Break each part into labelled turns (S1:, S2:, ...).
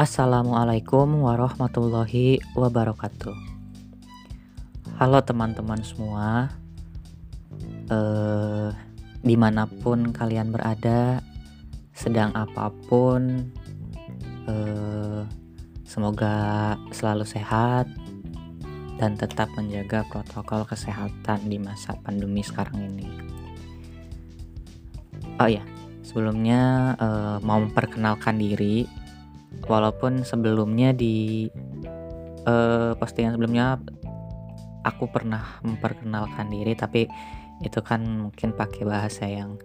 S1: Assalamualaikum warahmatullahi wabarakatuh. Halo teman-teman semua, eh, di mana pun kalian berada, sedang apa pun, eh, semoga selalu sehat dan tetap menjaga protokol kesehatan di masa pandemi sekarang ini. Oh ya, sebelumnya eh, mau memperkenalkan diri, walaupun sebelumnya di eh, postingan sebelumnya aku pernah memperkenalkan diri, tapi itu kan mungkin pakai bahasa yang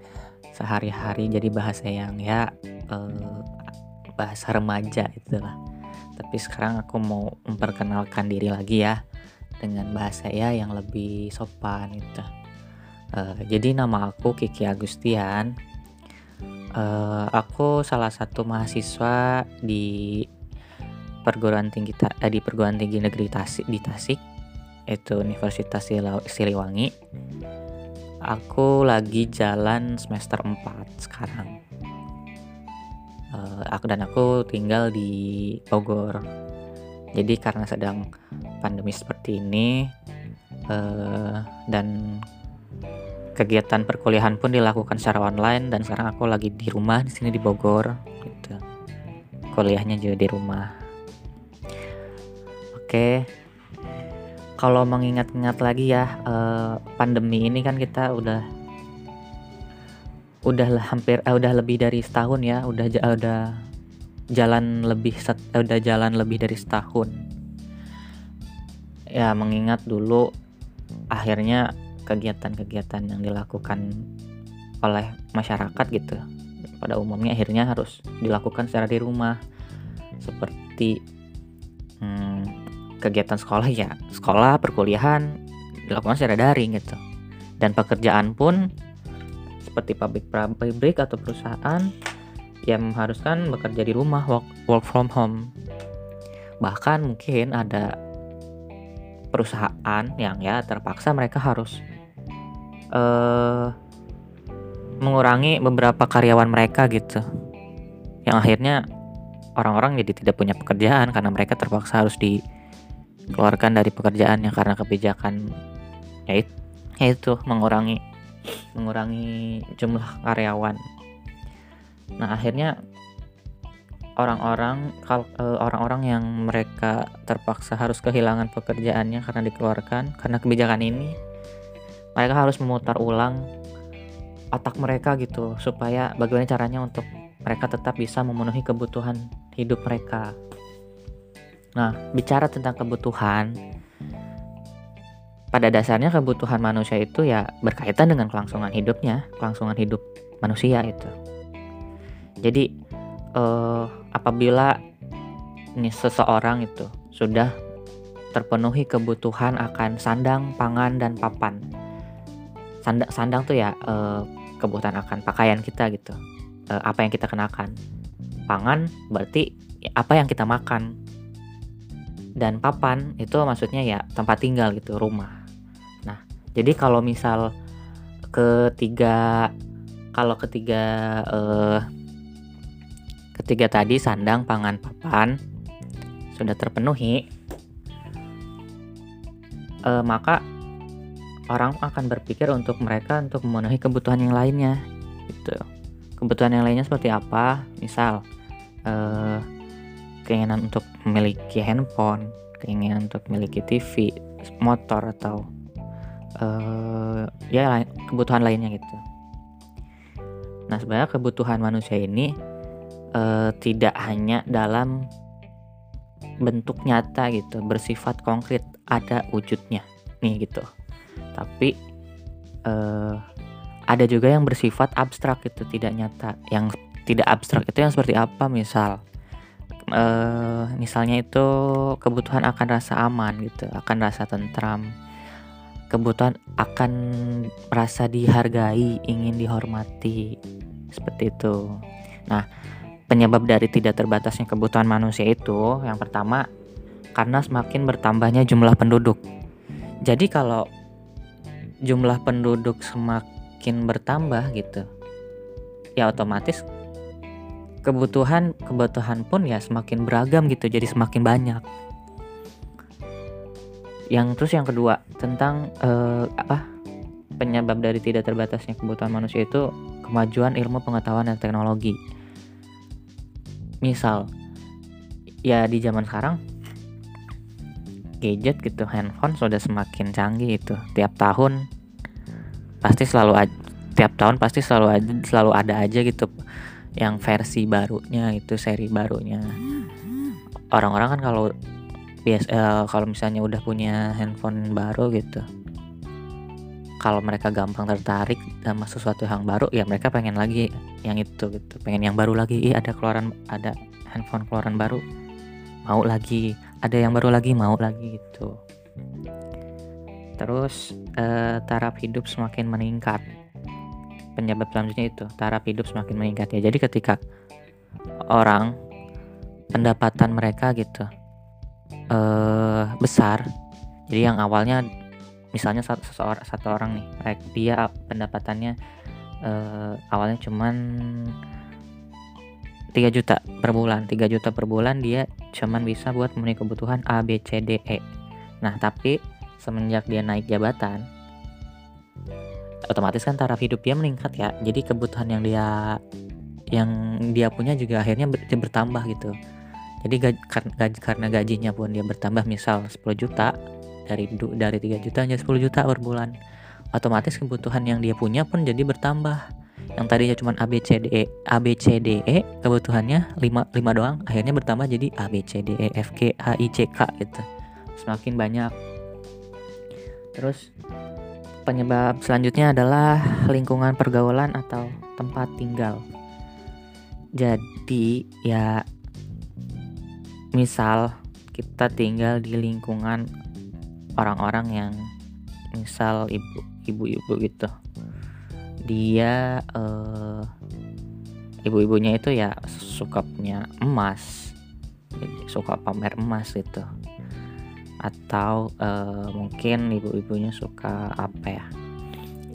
S1: sehari-hari, jadi bahasa yang ya eh, bahasa remaja itulah. Tapi sekarang aku mau memperkenalkan diri lagi ya dengan bahasa ya yang lebih sopan itu. Uh, jadi nama aku Kiki Agustian. Uh, aku salah satu mahasiswa di perguruan tinggi eh, di perguruan tinggi negeri Tasik di Tasik itu Universitas Siliwangi. Aku lagi jalan semester 4 sekarang. Uh, aku dan aku tinggal di Bogor. Jadi karena sedang pandemi seperti ini uh, dan kegiatan perkuliahan pun dilakukan secara online dan sekarang aku lagi di rumah di sini di Bogor gitu. Kuliahnya juga di rumah. Oke. Kalau mengingat-ingat lagi ya uh, pandemi ini kan kita udah udah hampir uh, udah lebih dari setahun ya, udah udah jalan lebih set, udah jalan lebih dari setahun ya mengingat dulu akhirnya kegiatan-kegiatan yang dilakukan oleh masyarakat gitu. Pada umumnya akhirnya harus dilakukan secara di rumah. Seperti hmm, kegiatan sekolah ya sekolah perkuliahan dilakukan secara daring gitu. Dan pekerjaan pun seperti pabrik pabrik atau perusahaan yang mengharuskan bekerja di rumah work, work from home. Bahkan mungkin ada perusahaan yang ya terpaksa mereka harus uh, mengurangi beberapa karyawan mereka gitu. Yang akhirnya orang-orang jadi tidak punya pekerjaan karena mereka terpaksa harus dikeluarkan dari pekerjaannya karena kebijakan yaitu, yaitu mengurangi mengurangi jumlah karyawan. Nah akhirnya orang-orang eh, orang-orang yang mereka terpaksa harus kehilangan pekerjaannya karena dikeluarkan karena kebijakan ini mereka harus memutar ulang otak mereka gitu supaya bagaimana caranya untuk mereka tetap bisa memenuhi kebutuhan hidup mereka. Nah, bicara tentang kebutuhan, pada dasarnya kebutuhan manusia itu ya berkaitan dengan kelangsungan hidupnya, kelangsungan hidup manusia itu. Jadi uh, apabila ini seseorang itu sudah terpenuhi kebutuhan akan sandang, pangan dan papan. Sandang, sandang tuh ya uh, kebutuhan akan pakaian kita gitu. Uh, apa yang kita kenakan. Pangan berarti apa yang kita makan. Dan papan itu maksudnya ya tempat tinggal gitu, rumah. Nah, jadi kalau misal ketiga kalau ketiga uh, Ketiga tadi sandang, pangan, papan sudah terpenuhi, eh, maka orang akan berpikir untuk mereka untuk memenuhi kebutuhan yang lainnya. Gitu. Kebutuhan yang lainnya seperti apa? Misal eh, keinginan untuk memiliki handphone, keinginan untuk memiliki TV, motor atau eh, ya kebutuhan lainnya gitu. Nah sebenarnya kebutuhan manusia ini uh, tidak hanya dalam bentuk nyata gitu bersifat konkret ada wujudnya nih gitu tapi uh, ada juga yang bersifat abstrak itu tidak nyata. Yang tidak abstrak itu yang seperti apa misal uh, misalnya itu kebutuhan akan rasa aman gitu akan rasa tentram. Kebutuhan akan merasa dihargai ingin dihormati seperti itu. Nah Penyebab dari tidak terbatasnya kebutuhan manusia itu yang pertama karena semakin bertambahnya jumlah penduduk. Jadi kalau jumlah penduduk semakin bertambah gitu, ya otomatis kebutuhan kebutuhan pun ya semakin beragam gitu jadi semakin banyak. Yang terus yang kedua tentang uh, apa penyebab dari tidak terbatasnya kebutuhan manusia itu kemajuan ilmu pengetahuan dan teknologi. Misal ya di zaman sekarang gadget gitu handphone sudah semakin canggih itu tiap tahun pasti selalu tiap tahun pasti selalu ada selalu ada aja gitu yang versi barunya itu seri barunya. Orang-orang kan kalau bias uh, kalau misalnya udah punya handphone baru gitu kalau mereka gampang tertarik sama sesuatu yang baru ya mereka pengen lagi yang itu gitu. Pengen yang baru lagi. Ih ada keluaran ada handphone keluaran baru. Mau lagi. Ada yang baru lagi mau lagi gitu terus uh, taraf hidup semakin meningkat. Penyebab selanjutnya itu taraf hidup semakin meningkat ya. Jadi ketika orang pendapatan mereka gitu eh besar jadi yang awalnya misalnya satu seseorang satu orang nih dia pendapatannya eh, awalnya cuman 3 juta per bulan. 3 juta per bulan dia cuman bisa buat memenuhi kebutuhan A B C D E. Nah tapi semenjak dia naik jabatan otomatis kan taraf hidup dia meningkat ya. Jadi kebutuhan yang dia yang dia punya juga akhirnya ber, bertambah gitu. Jadi gaji, gaji, karena gajinya pun dia bertambah misal 10 juta dari dari 3 juta hanya 10 juta per bulan otomatis kebutuhan yang dia punya pun jadi bertambah. Yang tadinya cuma A B C D E A B C D E kebutuhannya 5 5 doang akhirnya bertambah jadi A B C D E F G H I C K gitu. Semakin banyak terus Penyebab selanjutnya adalah lingkungan pergaulan atau tempat tinggal. Jadi, ya, misal kita tinggal di lingkungan orang-orang yang misal ibu ibu-ibu gitu dia uh, ibu-ibunya itu ya suka punya emas suka pamer emas gitu atau uh, mungkin ibu-ibunya suka apa ya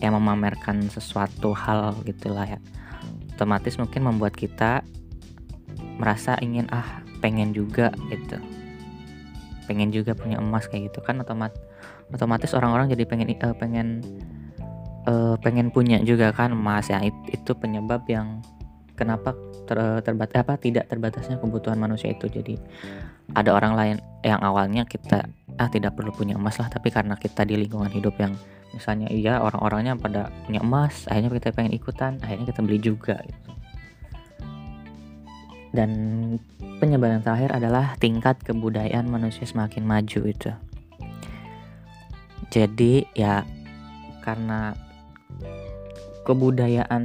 S1: yang memamerkan sesuatu hal gitulah ya. Otomatis mungkin membuat kita merasa ingin ah pengen juga gitu. Pengen juga punya emas kayak gitu kan otomat otomatis orang-orang jadi pengen uh, pengen uh, pengen punya juga kan emas ya. Itu, itu penyebab yang kenapa ter, terbatas apa tidak terbatasnya kebutuhan manusia itu. Jadi ada orang lain yang awalnya kita ah tidak perlu punya emas lah tapi karena kita di lingkungan hidup yang misalnya iya orang-orangnya pada punya emas akhirnya kita pengen ikutan akhirnya kita beli juga gitu. dan penyebab yang terakhir adalah tingkat kebudayaan manusia semakin maju itu jadi ya karena kebudayaan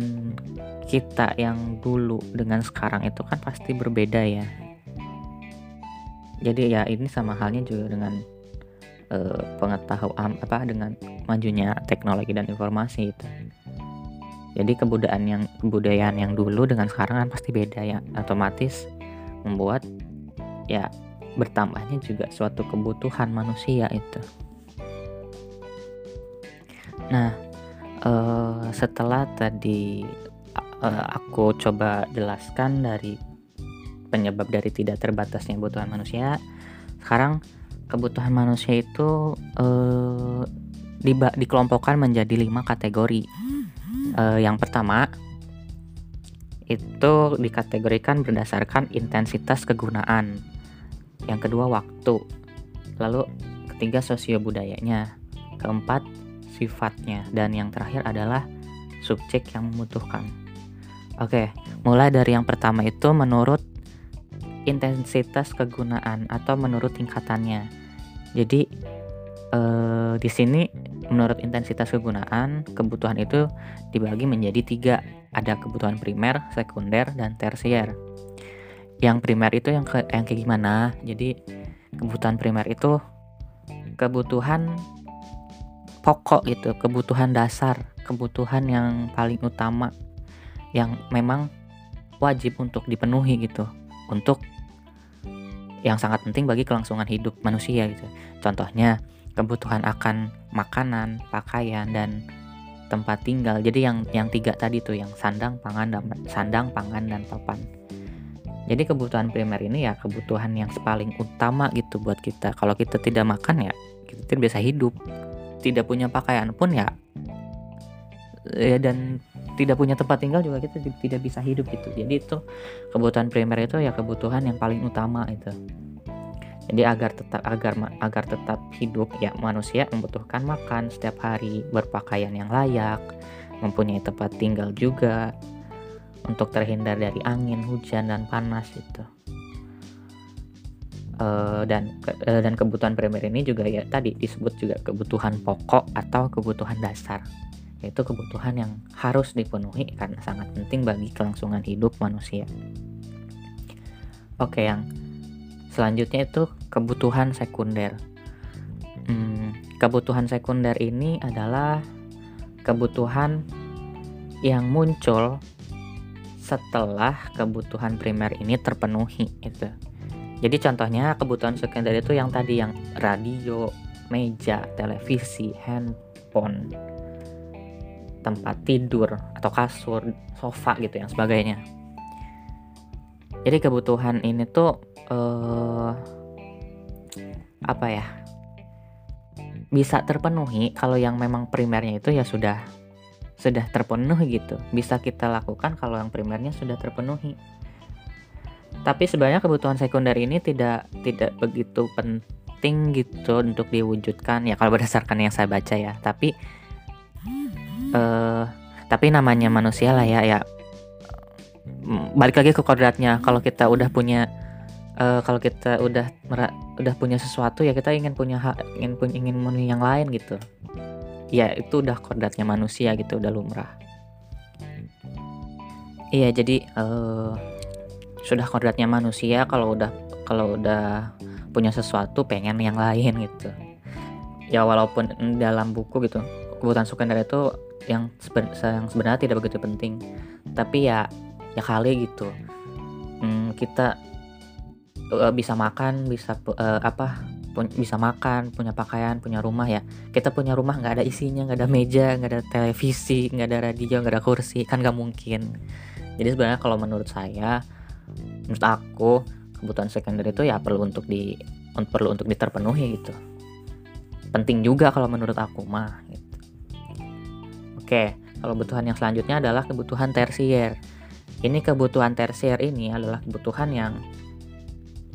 S1: kita yang dulu dengan sekarang itu kan pasti berbeda ya jadi ya ini sama halnya juga dengan uh, pengetahuan apa dengan majunya teknologi dan informasi itu. Jadi kebudayaan yang kebudayaan yang dulu dengan sekarang kan pasti beda ya, otomatis membuat ya bertambahnya juga suatu kebutuhan manusia itu. Nah, uh, setelah tadi uh, aku coba jelaskan dari penyebab dari tidak terbatasnya kebutuhan manusia, sekarang kebutuhan manusia itu uh, dikelompokkan menjadi lima kategori. Uh, yang pertama itu dikategorikan berdasarkan intensitas kegunaan. Yang kedua waktu. Lalu ketiga sosio budayanya. Keempat sifatnya dan yang terakhir adalah subjek yang membutuhkan. Oke, mulai dari yang pertama itu menurut intensitas kegunaan atau menurut tingkatannya. Jadi eh, di sini menurut intensitas kegunaan kebutuhan itu dibagi menjadi tiga. Ada kebutuhan primer, sekunder, dan tersier. Yang primer itu yang ke yang kayak gimana? Jadi kebutuhan primer itu kebutuhan pokok gitu, kebutuhan dasar, kebutuhan yang paling utama yang memang wajib untuk dipenuhi gitu untuk yang sangat penting bagi kelangsungan hidup manusia gitu. Contohnya kebutuhan akan makanan, pakaian dan tempat tinggal. Jadi yang yang tiga tadi tuh yang sandang, pangan dan sandang, pangan dan papan. Jadi kebutuhan primer ini ya kebutuhan yang paling utama gitu buat kita. Kalau kita tidak makan ya kita tidak bisa hidup. Tidak punya pakaian pun ya ya dan tidak punya tempat tinggal juga kita tidak bisa hidup gitu. Jadi itu kebutuhan primer itu ya kebutuhan yang paling utama itu. Jadi agar tetap agar agar tetap hidup ya manusia membutuhkan makan setiap hari, berpakaian yang layak, mempunyai tempat tinggal juga, untuk terhindar dari angin, hujan dan panas itu. Uh, dan uh, dan kebutuhan primer ini juga ya tadi disebut juga kebutuhan pokok atau kebutuhan dasar yaitu kebutuhan yang harus dipenuhi karena sangat penting bagi kelangsungan hidup manusia. Oke, yang selanjutnya itu kebutuhan sekunder. Hmm, kebutuhan sekunder ini adalah kebutuhan yang muncul setelah kebutuhan primer ini terpenuhi itu. Jadi contohnya kebutuhan sekunder itu yang tadi yang radio, meja, televisi, handphone, tempat tidur atau kasur, sofa gitu yang sebagainya. Jadi kebutuhan ini tuh eh, apa ya? Bisa terpenuhi kalau yang memang primernya itu ya sudah sudah terpenuhi gitu bisa kita lakukan kalau yang primernya sudah terpenuhi tapi sebenarnya kebutuhan sekunder ini tidak tidak begitu penting gitu untuk diwujudkan ya kalau berdasarkan yang saya baca ya tapi uh, tapi namanya manusia lah ya ya. Balik lagi ke kodratnya. Kalau kita udah punya uh, kalau kita udah udah punya sesuatu ya kita ingin punya hak ingin ingin memenuhi yang lain gitu. Ya itu udah kodratnya manusia gitu udah lumrah. Iya jadi uh, sudah kodratnya manusia kalau udah kalau udah punya sesuatu pengen yang lain gitu. Ya walaupun dalam buku gitu kebutuhan sekunder itu yang, seben yang sebenarnya tidak begitu penting tapi ya ya kali gitu hmm, kita uh, bisa makan bisa uh, apa bisa makan, punya pakaian, punya rumah ya. Kita punya rumah nggak ada isinya, nggak ada meja, nggak ada televisi, nggak ada radio, nggak ada kursi, kan nggak mungkin. Jadi sebenarnya kalau menurut saya, menurut aku kebutuhan sekunder itu ya perlu untuk di perlu untuk diterpenuhi gitu. Penting juga kalau menurut aku mah. Gitu. Oke, kalau kebutuhan yang selanjutnya adalah kebutuhan tersier. Ini kebutuhan tersier ini adalah kebutuhan yang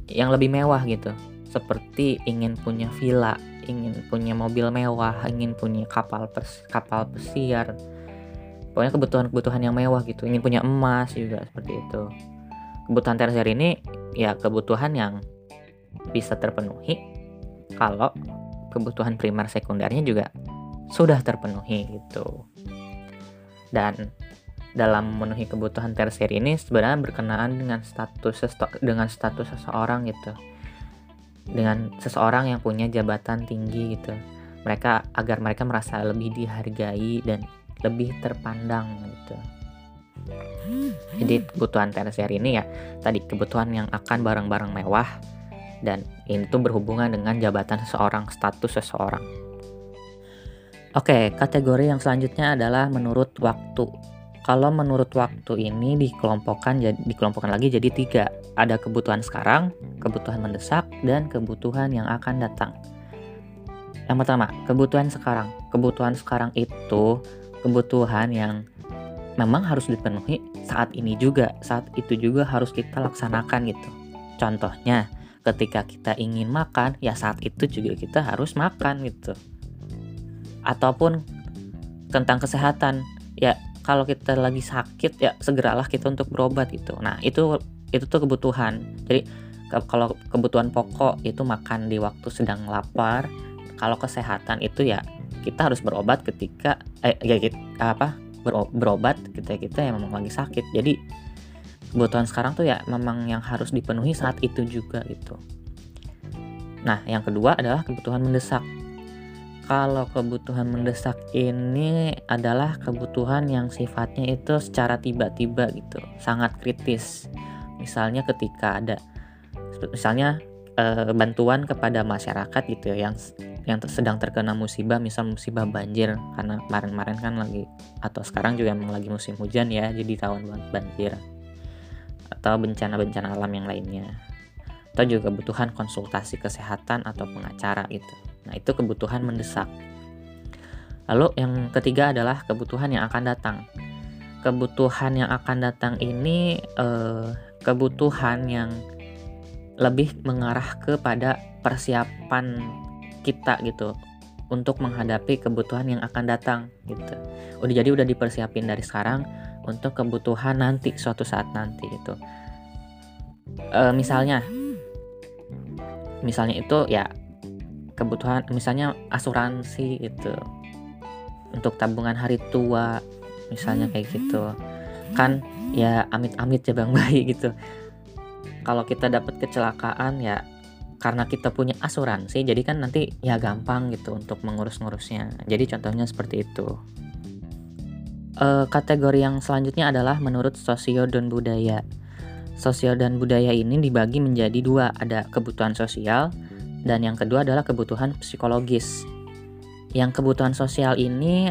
S1: yang lebih mewah gitu seperti ingin punya villa, ingin punya mobil mewah, ingin punya kapal pers kapal pesiar. Pokoknya kebutuhan-kebutuhan yang mewah gitu, ingin punya emas juga seperti itu. Kebutuhan tersier ini ya kebutuhan yang bisa terpenuhi kalau kebutuhan primer sekundernya juga sudah terpenuhi gitu. Dan dalam memenuhi kebutuhan tersier ini sebenarnya berkenaan dengan status dengan status seseorang gitu. Dengan seseorang yang punya jabatan tinggi gitu. Mereka agar mereka merasa lebih dihargai dan lebih terpandang gitu. Jadi kebutuhan tersier ini ya tadi kebutuhan yang akan barang-barang mewah dan ini tuh berhubungan dengan jabatan seseorang status seseorang oke kategori yang selanjutnya adalah menurut waktu kalau menurut waktu ini dikelompokkan dikelompokkan lagi jadi tiga. Ada kebutuhan sekarang, kebutuhan mendesak, dan kebutuhan yang akan datang. Yang pertama, kebutuhan sekarang. Kebutuhan sekarang itu kebutuhan yang memang harus dipenuhi saat ini juga. Saat itu juga harus kita laksanakan gitu. Contohnya, ketika kita ingin makan, ya saat itu juga kita harus makan gitu. Ataupun tentang kesehatan, ya kalau kita lagi sakit ya segeralah kita untuk berobat gitu. Nah itu itu tuh kebutuhan. Jadi kalau kebutuhan pokok itu makan di waktu sedang lapar kalau kesehatan itu ya kita harus berobat ketika eh ya kita, apa berobat ketika kita yang memang lagi sakit. Jadi kebutuhan sekarang tuh ya memang yang harus dipenuhi saat itu juga gitu. Nah yang kedua adalah kebutuhan mendesak kalau kebutuhan mendesak ini adalah kebutuhan yang sifatnya itu secara tiba-tiba gitu, sangat kritis. Misalnya ketika ada misalnya e, bantuan kepada masyarakat gitu ya yang yang sedang terkena musibah, misal musibah banjir karena kemarin-kemarin kan lagi atau sekarang juga memang lagi musim hujan ya, jadi tahun banjir. atau bencana-bencana alam yang lainnya atau juga kebutuhan konsultasi kesehatan atau pengacara gitu nah itu kebutuhan mendesak lalu yang ketiga adalah kebutuhan yang akan datang kebutuhan yang akan datang ini eh, kebutuhan yang lebih mengarah kepada persiapan kita gitu untuk menghadapi kebutuhan yang akan datang gitu. Udah jadi udah dipersiapin dari sekarang untuk kebutuhan nanti suatu saat nanti gitu. E, misalnya, misalnya itu ya kebutuhan misalnya asuransi itu untuk tabungan hari tua misalnya kayak gitu. Kan ya amit-amit ya bang bayi gitu. Kalau kita dapat kecelakaan ya karena kita punya asuransi jadi kan nanti ya gampang gitu untuk mengurus-ngurusnya. Jadi contohnya seperti itu. E, kategori yang selanjutnya adalah menurut sosio dan budaya. Sosial dan budaya ini dibagi menjadi dua. Ada kebutuhan sosial dan yang kedua adalah kebutuhan psikologis. Yang kebutuhan sosial ini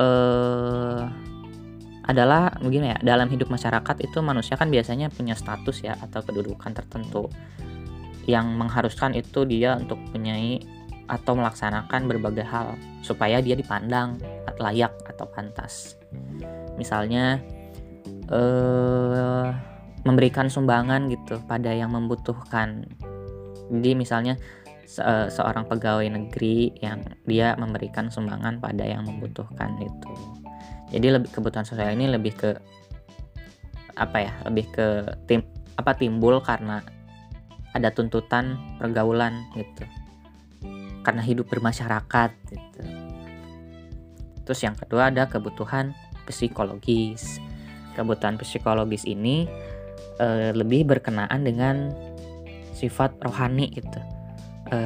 S1: eh, adalah begini ya dalam hidup masyarakat itu manusia kan biasanya punya status ya atau kedudukan tertentu. Yang mengharuskan itu dia untuk punyai atau melaksanakan berbagai hal supaya dia dipandang layak atau pantas. Misalnya eh, memberikan sumbangan gitu pada yang membutuhkan jadi misalnya se seorang pegawai negeri yang dia memberikan sumbangan pada yang membutuhkan itu. Jadi lebih kebutuhan sosial ini lebih ke apa ya lebih ke tim apa timbul karena ada tuntutan pergaulan gitu. Karena hidup bermasyarakat gitu. Terus yang kedua ada kebutuhan psikologis. Kebutuhan psikologis ini e, lebih berkenaan dengan sifat rohani gitu e,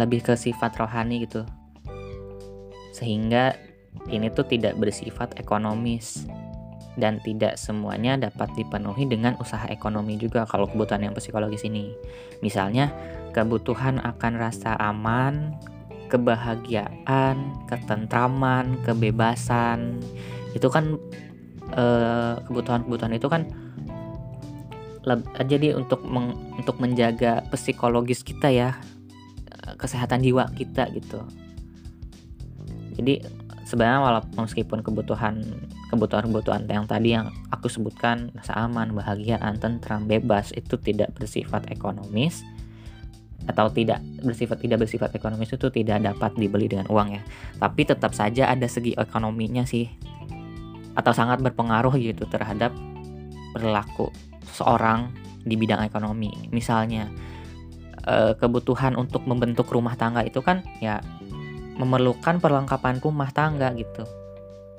S1: lebih ke sifat rohani gitu sehingga ini tuh tidak bersifat ekonomis dan tidak semuanya dapat dipenuhi dengan usaha ekonomi juga kalau kebutuhan yang psikologis ini. Misalnya kebutuhan akan rasa aman, kebahagiaan, ketentraman, kebebasan. Itu kan eh, kebutuhan-kebutuhan itu kan jadi untuk meng, untuk menjaga psikologis kita ya kesehatan jiwa kita gitu. Jadi sebenarnya walaupun meskipun kebutuhan kebutuhan-kebutuhan yang tadi yang aku sebutkan rasa aman, bahagiaan, tentram, bebas itu tidak bersifat ekonomis atau tidak bersifat tidak bersifat ekonomis itu tidak dapat dibeli dengan uang ya. Tapi tetap saja ada segi ekonominya sih atau sangat berpengaruh gitu terhadap perilaku seorang di bidang ekonomi. Misalnya eh, kebutuhan untuk membentuk rumah tangga itu kan ya memerlukan perlengkapan rumah tangga gitu.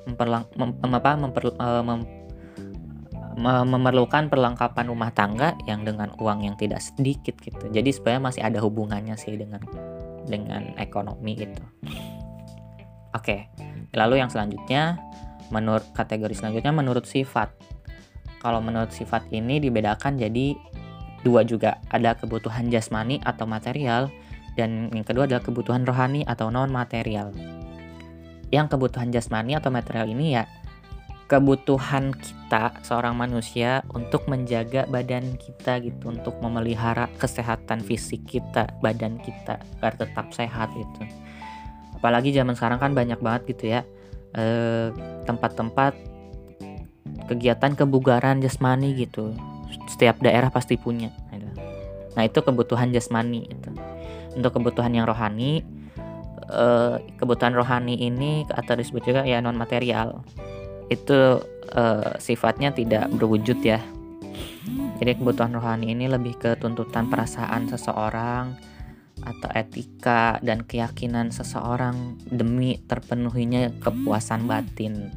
S1: Memperlang, mem, apa, memper, uh, mem, memerlukan perlengkapan rumah tangga yang dengan uang yang tidak sedikit gitu. Jadi sebenarnya masih ada hubungannya sih dengan dengan ekonomi gitu. Oke lalu yang selanjutnya menurut kategori selanjutnya menurut sifat kalau menurut sifat ini dibedakan jadi dua juga ada kebutuhan jasmani atau material dan yang kedua adalah kebutuhan rohani atau non material. Yang kebutuhan jasmani atau material ini ya kebutuhan kita seorang manusia untuk menjaga badan kita gitu, untuk memelihara kesehatan fisik kita, badan kita agar tetap sehat gitu. Apalagi zaman sekarang kan banyak banget gitu ya eh, tempat-tempat kegiatan kebugaran jasmani gitu. Setiap daerah pasti punya. Gitu. Nah itu kebutuhan jasmani itu untuk kebutuhan yang rohani uh, kebutuhan rohani ini atau disebut juga ya non material itu uh, sifatnya tidak berwujud ya jadi kebutuhan rohani ini lebih ke tuntutan perasaan seseorang atau etika dan keyakinan seseorang demi terpenuhinya kepuasan batin.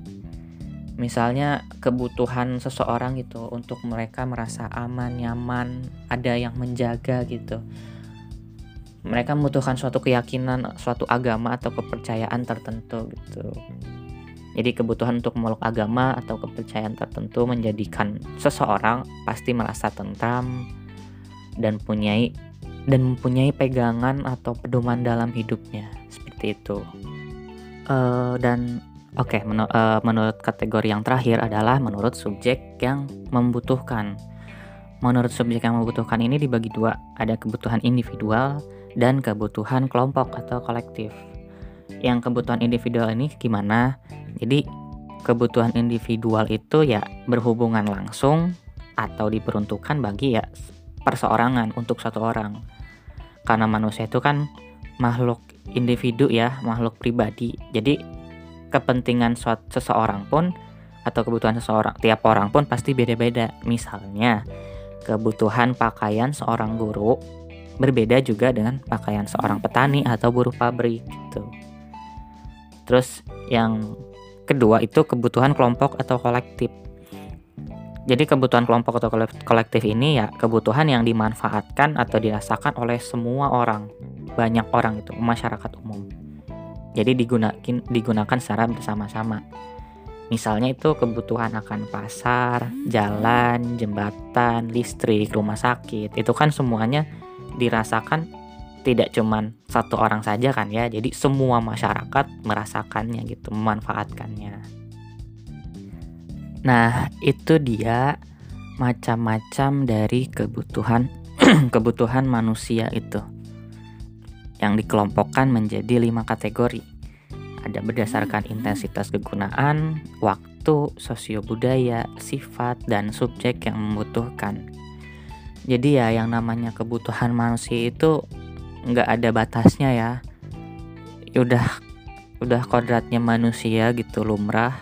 S1: Misalnya kebutuhan seseorang gitu untuk mereka merasa aman, nyaman, ada yang menjaga gitu mereka membutuhkan suatu keyakinan, suatu agama atau kepercayaan tertentu gitu. Jadi kebutuhan untuk memeluk agama atau kepercayaan tertentu menjadikan seseorang pasti merasa tentram dan punyai dan mempunyai pegangan atau pedoman dalam hidupnya seperti itu. Uh, dan Oke, menu eee, menurut kategori yang terakhir adalah menurut subjek yang membutuhkan. Menurut subjek yang membutuhkan ini dibagi dua, ada kebutuhan individual dan kebutuhan kelompok atau kolektif. Yang kebutuhan individual ini gimana? Jadi kebutuhan individual itu ya berhubungan langsung atau diperuntukkan bagi ya perseorangan untuk satu orang. Karena manusia itu kan makhluk individu ya, makhluk pribadi. Jadi kepentingan suatu seseorang pun atau kebutuhan seseorang tiap orang pun pasti beda-beda. Misalnya, kebutuhan pakaian seorang guru berbeda juga dengan pakaian seorang petani atau buruh pabrik gitu. Terus yang kedua itu kebutuhan kelompok atau kolektif. Jadi kebutuhan kelompok atau kolektif ini ya kebutuhan yang dimanfaatkan atau dirasakan oleh semua orang, banyak orang itu, masyarakat umum. Jadi digunakan digunakan secara bersama-sama. Misalnya itu kebutuhan akan pasar, jalan, jembatan, listrik, rumah sakit. Itu kan semuanya dirasakan tidak cuman satu orang saja kan ya. Jadi semua masyarakat merasakannya gitu, memanfaatkannya. Nah, itu dia macam-macam dari kebutuhan kebutuhan manusia itu yang dikelompokkan menjadi lima kategori. Ada berdasarkan intensitas kegunaan, waktu, sosio budaya, sifat, dan subjek yang membutuhkan. Jadi ya yang namanya kebutuhan manusia itu nggak ada batasnya ya. Udah udah kodratnya manusia gitu lumrah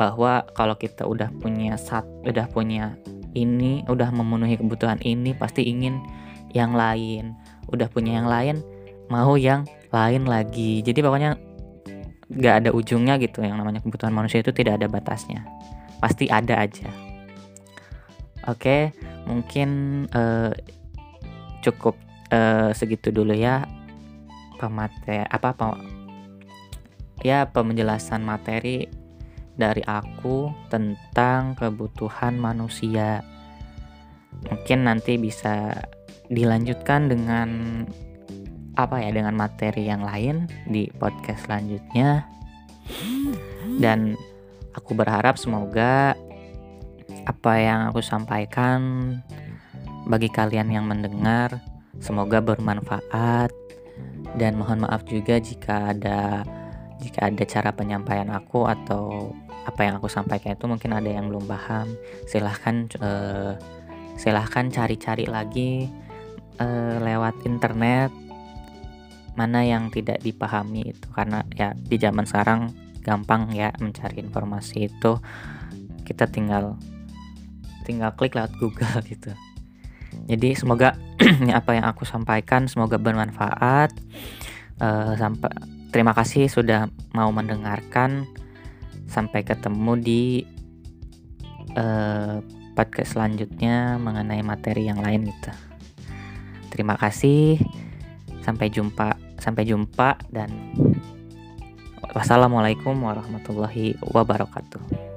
S1: bahwa kalau kita udah punya sat udah punya ini udah memenuhi kebutuhan ini pasti ingin yang lain udah punya yang lain mau yang lain lagi. Jadi pokoknya nggak ada ujungnya gitu yang namanya kebutuhan manusia itu tidak ada batasnya. Pasti ada aja. Oke mungkin uh, cukup uh, segitu dulu ya pemateri apa apa ya penjelasan materi dari aku tentang kebutuhan manusia. Mungkin nanti bisa dilanjutkan dengan apa ya dengan materi yang lain di podcast selanjutnya. Dan aku berharap semoga apa yang aku sampaikan bagi kalian yang mendengar semoga bermanfaat. Dan mohon maaf juga jika ada jika ada cara penyampaian aku atau apa yang aku sampaikan itu mungkin ada yang belum paham. Silahkan uh, silahkan cari-cari lagi uh, lewat internet mana yang tidak dipahami itu. Karena ya di zaman sekarang gampang ya mencari informasi itu. Kita tinggal tinggal klik lewat Google gitu. Jadi semoga apa yang aku sampaikan semoga bermanfaat. Uh, sampai terima kasih sudah mau mendengarkan. Sampai ketemu di uh, podcast selanjutnya mengenai materi yang lain gitu. Terima kasih. Sampai jumpa, sampai jumpa dan wassalamualaikum warahmatullahi wabarakatuh.